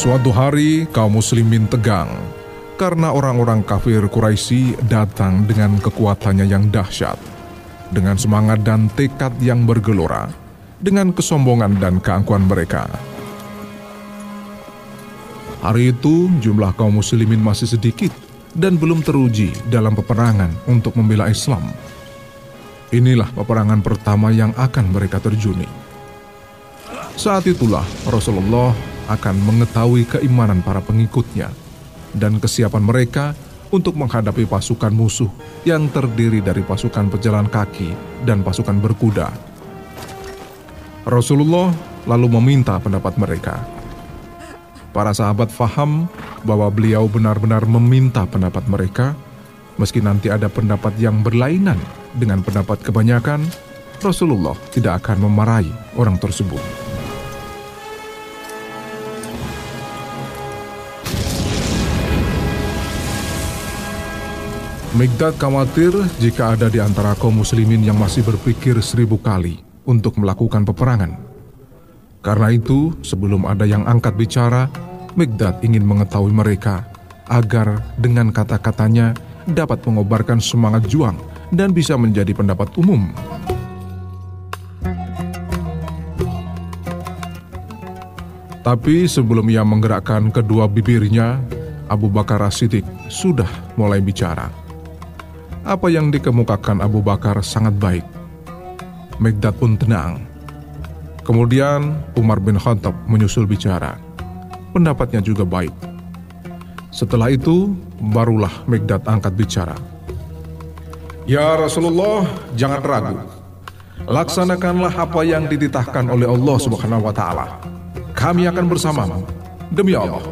Suatu hari kaum muslimin tegang karena orang-orang kafir Quraisy datang dengan kekuatannya yang dahsyat, dengan semangat dan tekad yang bergelora, dengan kesombongan dan keangkuhan mereka. Hari itu jumlah kaum muslimin masih sedikit dan belum teruji dalam peperangan untuk membela Islam. Inilah peperangan pertama yang akan mereka terjuni. Saat itulah Rasulullah akan mengetahui keimanan para pengikutnya dan kesiapan mereka untuk menghadapi pasukan musuh yang terdiri dari pasukan pejalan kaki dan pasukan berkuda. Rasulullah lalu meminta pendapat mereka. Para sahabat faham bahwa beliau benar-benar meminta pendapat mereka, meski nanti ada pendapat yang berlainan dengan pendapat kebanyakan, Rasulullah tidak akan memarahi orang tersebut. Migdad khawatir jika ada di antara kaum muslimin yang masih berpikir seribu kali untuk melakukan peperangan. Karena itu, sebelum ada yang angkat bicara, Migdad ingin mengetahui mereka agar dengan kata-katanya dapat mengobarkan semangat juang dan bisa menjadi pendapat umum. Tapi sebelum ia menggerakkan kedua bibirnya, Abu Bakar As-Siddiq sudah mulai bicara apa yang dikemukakan Abu Bakar sangat baik. Megdad pun tenang. Kemudian Umar bin Khattab menyusul bicara. Pendapatnya juga baik. Setelah itu, barulah Megdad angkat bicara. Ya Rasulullah, jangan ragu. Laksanakanlah apa yang dititahkan oleh Allah Subhanahu wa taala. Kami akan bersamamu. Demi Allah,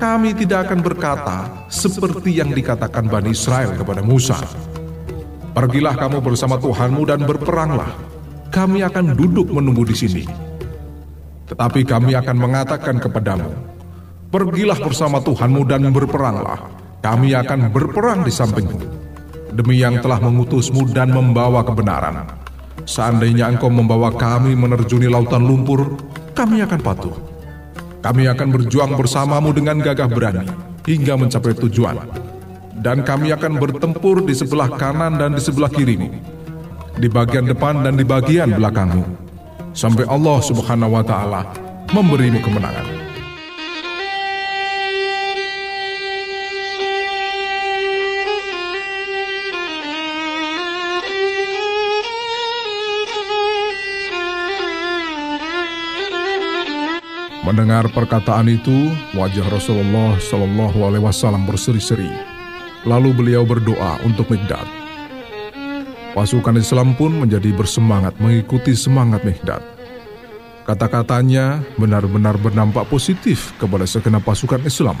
kami tidak akan berkata seperti yang dikatakan Bani Israel kepada Musa. Pergilah kamu bersama Tuhanmu dan berperanglah. Kami akan duduk menunggu di sini. Tetapi kami akan mengatakan kepadamu, Pergilah bersama Tuhanmu dan berperanglah. Kami akan berperang di sampingmu. Demi yang telah mengutusmu dan membawa kebenaran. Seandainya engkau membawa kami menerjuni lautan lumpur, kami akan patuh. Kami akan berjuang bersamamu dengan gagah berani hingga mencapai tujuan dan kami akan bertempur di sebelah kanan dan di sebelah kirimu, di bagian depan dan di bagian belakangmu, sampai Allah Subhanahu wa Ta'ala memberimu kemenangan. Mendengar perkataan itu, wajah Rasulullah Shallallahu Alaihi Wasallam berseri-seri Lalu beliau berdoa untuk Mikdad. Pasukan Islam pun menjadi bersemangat mengikuti semangat Mikdad. Kata-katanya benar-benar berdampak positif kepada segenap pasukan Islam.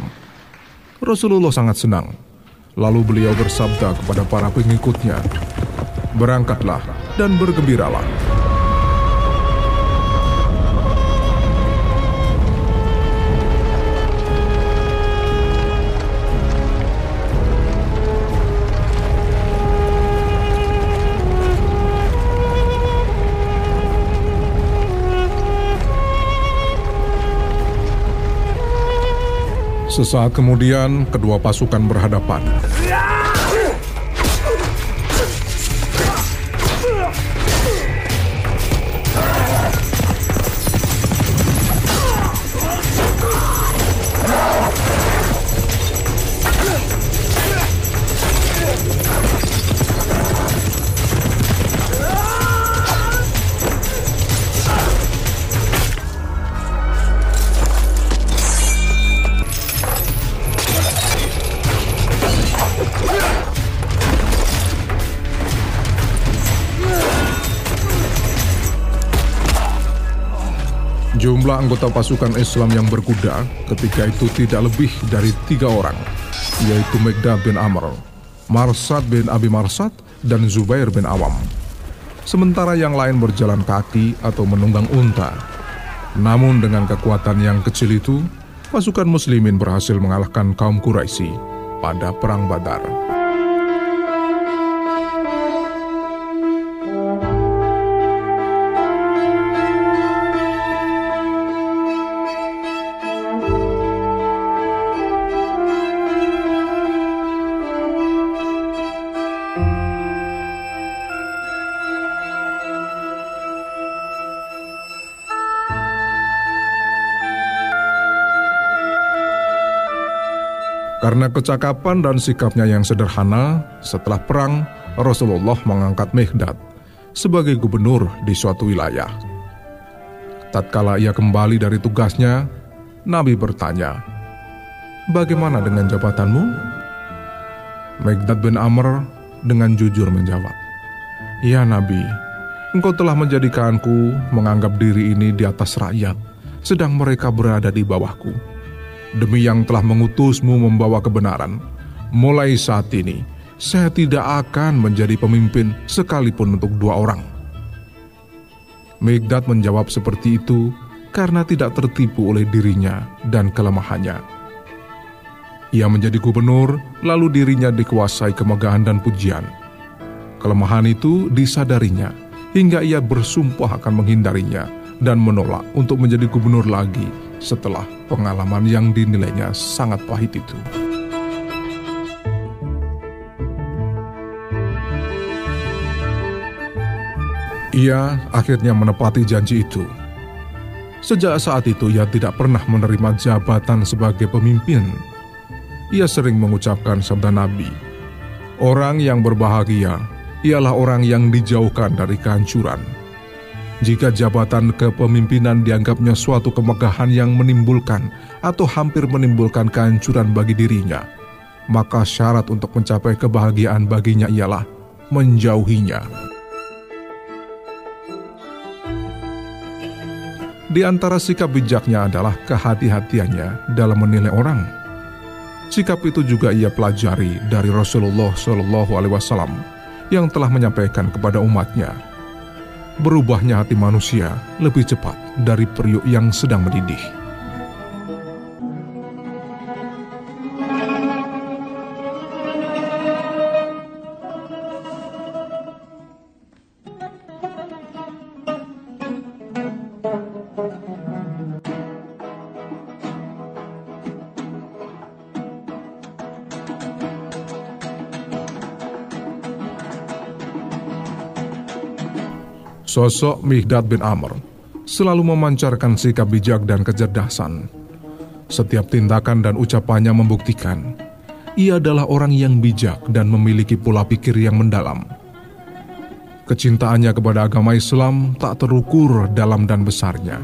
Rasulullah sangat senang. Lalu beliau bersabda kepada para pengikutnya, "Berangkatlah dan bergembiralah." Sesaat kemudian, kedua pasukan berhadapan. Jumlah anggota pasukan Islam yang berkuda ketika itu tidak lebih dari tiga orang, yaitu Megdad bin Amr, Marsad bin Abi Marsad, dan Zubair bin Awam. Sementara yang lain berjalan kaki atau menunggang unta. Namun dengan kekuatan yang kecil itu, pasukan muslimin berhasil mengalahkan kaum Quraisy pada Perang Badar. Karena kecakapan dan sikapnya yang sederhana, setelah perang, Rasulullah mengangkat Mehdad sebagai gubernur di suatu wilayah. Tatkala ia kembali dari tugasnya, Nabi bertanya, Bagaimana dengan jabatanmu? Megdad bin Amr dengan jujur menjawab, Ya Nabi, engkau telah menjadikanku menganggap diri ini di atas rakyat, sedang mereka berada di bawahku. Demi yang telah mengutusmu membawa kebenaran, mulai saat ini saya tidak akan menjadi pemimpin sekalipun untuk dua orang. Megdad menjawab seperti itu karena tidak tertipu oleh dirinya dan kelemahannya. Ia menjadi gubernur, lalu dirinya dikuasai kemegahan dan pujian. Kelemahan itu disadarinya, hingga ia bersumpah akan menghindarinya dan menolak untuk menjadi gubernur lagi setelah pengalaman yang dinilainya sangat pahit itu. Ia akhirnya menepati janji itu. Sejak saat itu ia tidak pernah menerima jabatan sebagai pemimpin. Ia sering mengucapkan sabda Nabi, Orang yang berbahagia ialah orang yang dijauhkan dari kehancuran jika jabatan kepemimpinan dianggapnya suatu kemegahan yang menimbulkan atau hampir menimbulkan kehancuran bagi dirinya, maka syarat untuk mencapai kebahagiaan baginya ialah menjauhinya. Di antara sikap bijaknya adalah kehati-hatiannya dalam menilai orang. Sikap itu juga ia pelajari dari Rasulullah Shallallahu Alaihi Wasallam yang telah menyampaikan kepada umatnya berubahnya hati manusia lebih cepat dari periuk yang sedang mendidih. Sosok Mihdad bin Amr selalu memancarkan sikap bijak dan kecerdasan. Setiap tindakan dan ucapannya membuktikan ia adalah orang yang bijak dan memiliki pola pikir yang mendalam. Kecintaannya kepada agama Islam tak terukur dalam dan besarnya.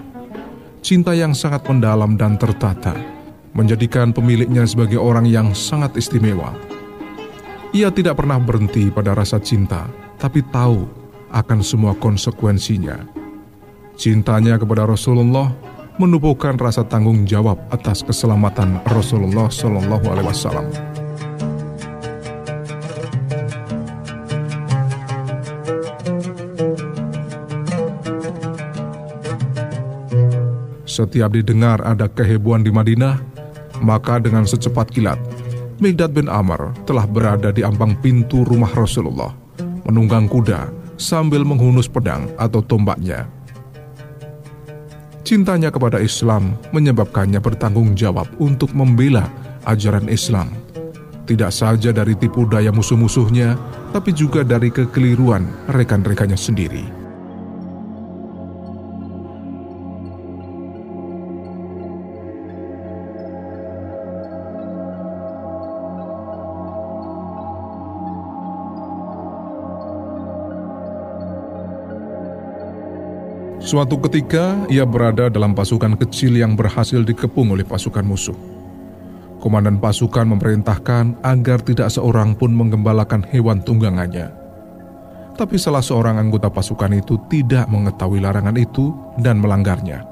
Cinta yang sangat mendalam dan tertata menjadikan pemiliknya sebagai orang yang sangat istimewa. Ia tidak pernah berhenti pada rasa cinta, tapi tahu akan semua konsekuensinya. Cintanya kepada Rasulullah menumbuhkan rasa tanggung jawab atas keselamatan Rasulullah Shallallahu Alaihi Wasallam. Setiap didengar ada kehebohan di Madinah, maka dengan secepat kilat, Migdad bin Amr telah berada di ambang pintu rumah Rasulullah, menunggang kuda sambil menghunus pedang atau tombaknya. Cintanya kepada Islam menyebabkannya bertanggung jawab untuk membela ajaran Islam. Tidak saja dari tipu daya musuh-musuhnya, tapi juga dari kekeliruan rekan-rekannya sendiri. Suatu ketika, ia berada dalam pasukan kecil yang berhasil dikepung oleh pasukan musuh. Komandan pasukan memerintahkan agar tidak seorang pun menggembalakan hewan tunggangannya. Tapi salah seorang anggota pasukan itu tidak mengetahui larangan itu dan melanggarnya.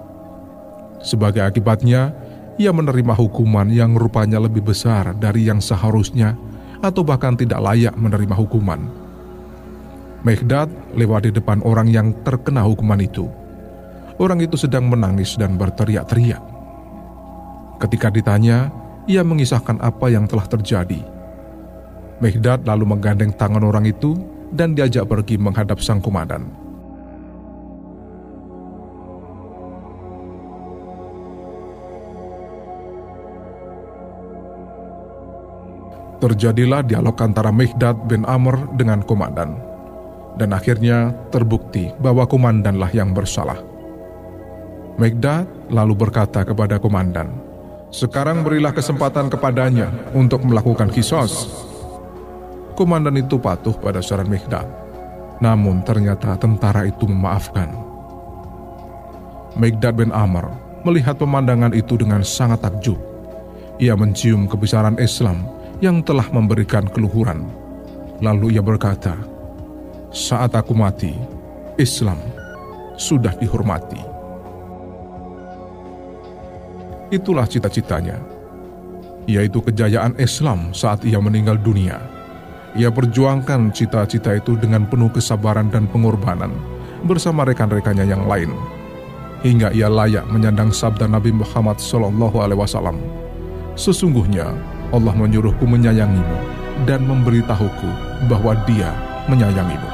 Sebagai akibatnya, ia menerima hukuman yang rupanya lebih besar dari yang seharusnya atau bahkan tidak layak menerima hukuman. Meghdad lewat di depan orang yang terkena hukuman itu orang itu sedang menangis dan berteriak-teriak. Ketika ditanya, ia mengisahkan apa yang telah terjadi. Mehdad lalu menggandeng tangan orang itu dan diajak pergi menghadap sang komandan. Terjadilah dialog antara Mehdad bin Amr dengan komandan. Dan akhirnya terbukti bahwa komandanlah yang bersalah. Megdad lalu berkata kepada komandan, Sekarang berilah kesempatan kepadanya untuk melakukan kisos. Komandan itu patuh pada saran Mikdad. Namun ternyata tentara itu memaafkan. Mikdad bin Amr melihat pemandangan itu dengan sangat takjub. Ia mencium kebesaran Islam yang telah memberikan keluhuran. Lalu ia berkata, "Saat aku mati, Islam sudah dihormati." Itulah cita-citanya, yaitu kejayaan Islam saat ia meninggal dunia. Ia perjuangkan cita-cita itu dengan penuh kesabaran dan pengorbanan bersama rekan-rekannya yang lain, hingga ia layak menyandang sabda Nabi Muhammad SAW. Sesungguhnya Allah menyuruhku menyayangimu dan memberitahuku bahwa Dia menyayangimu.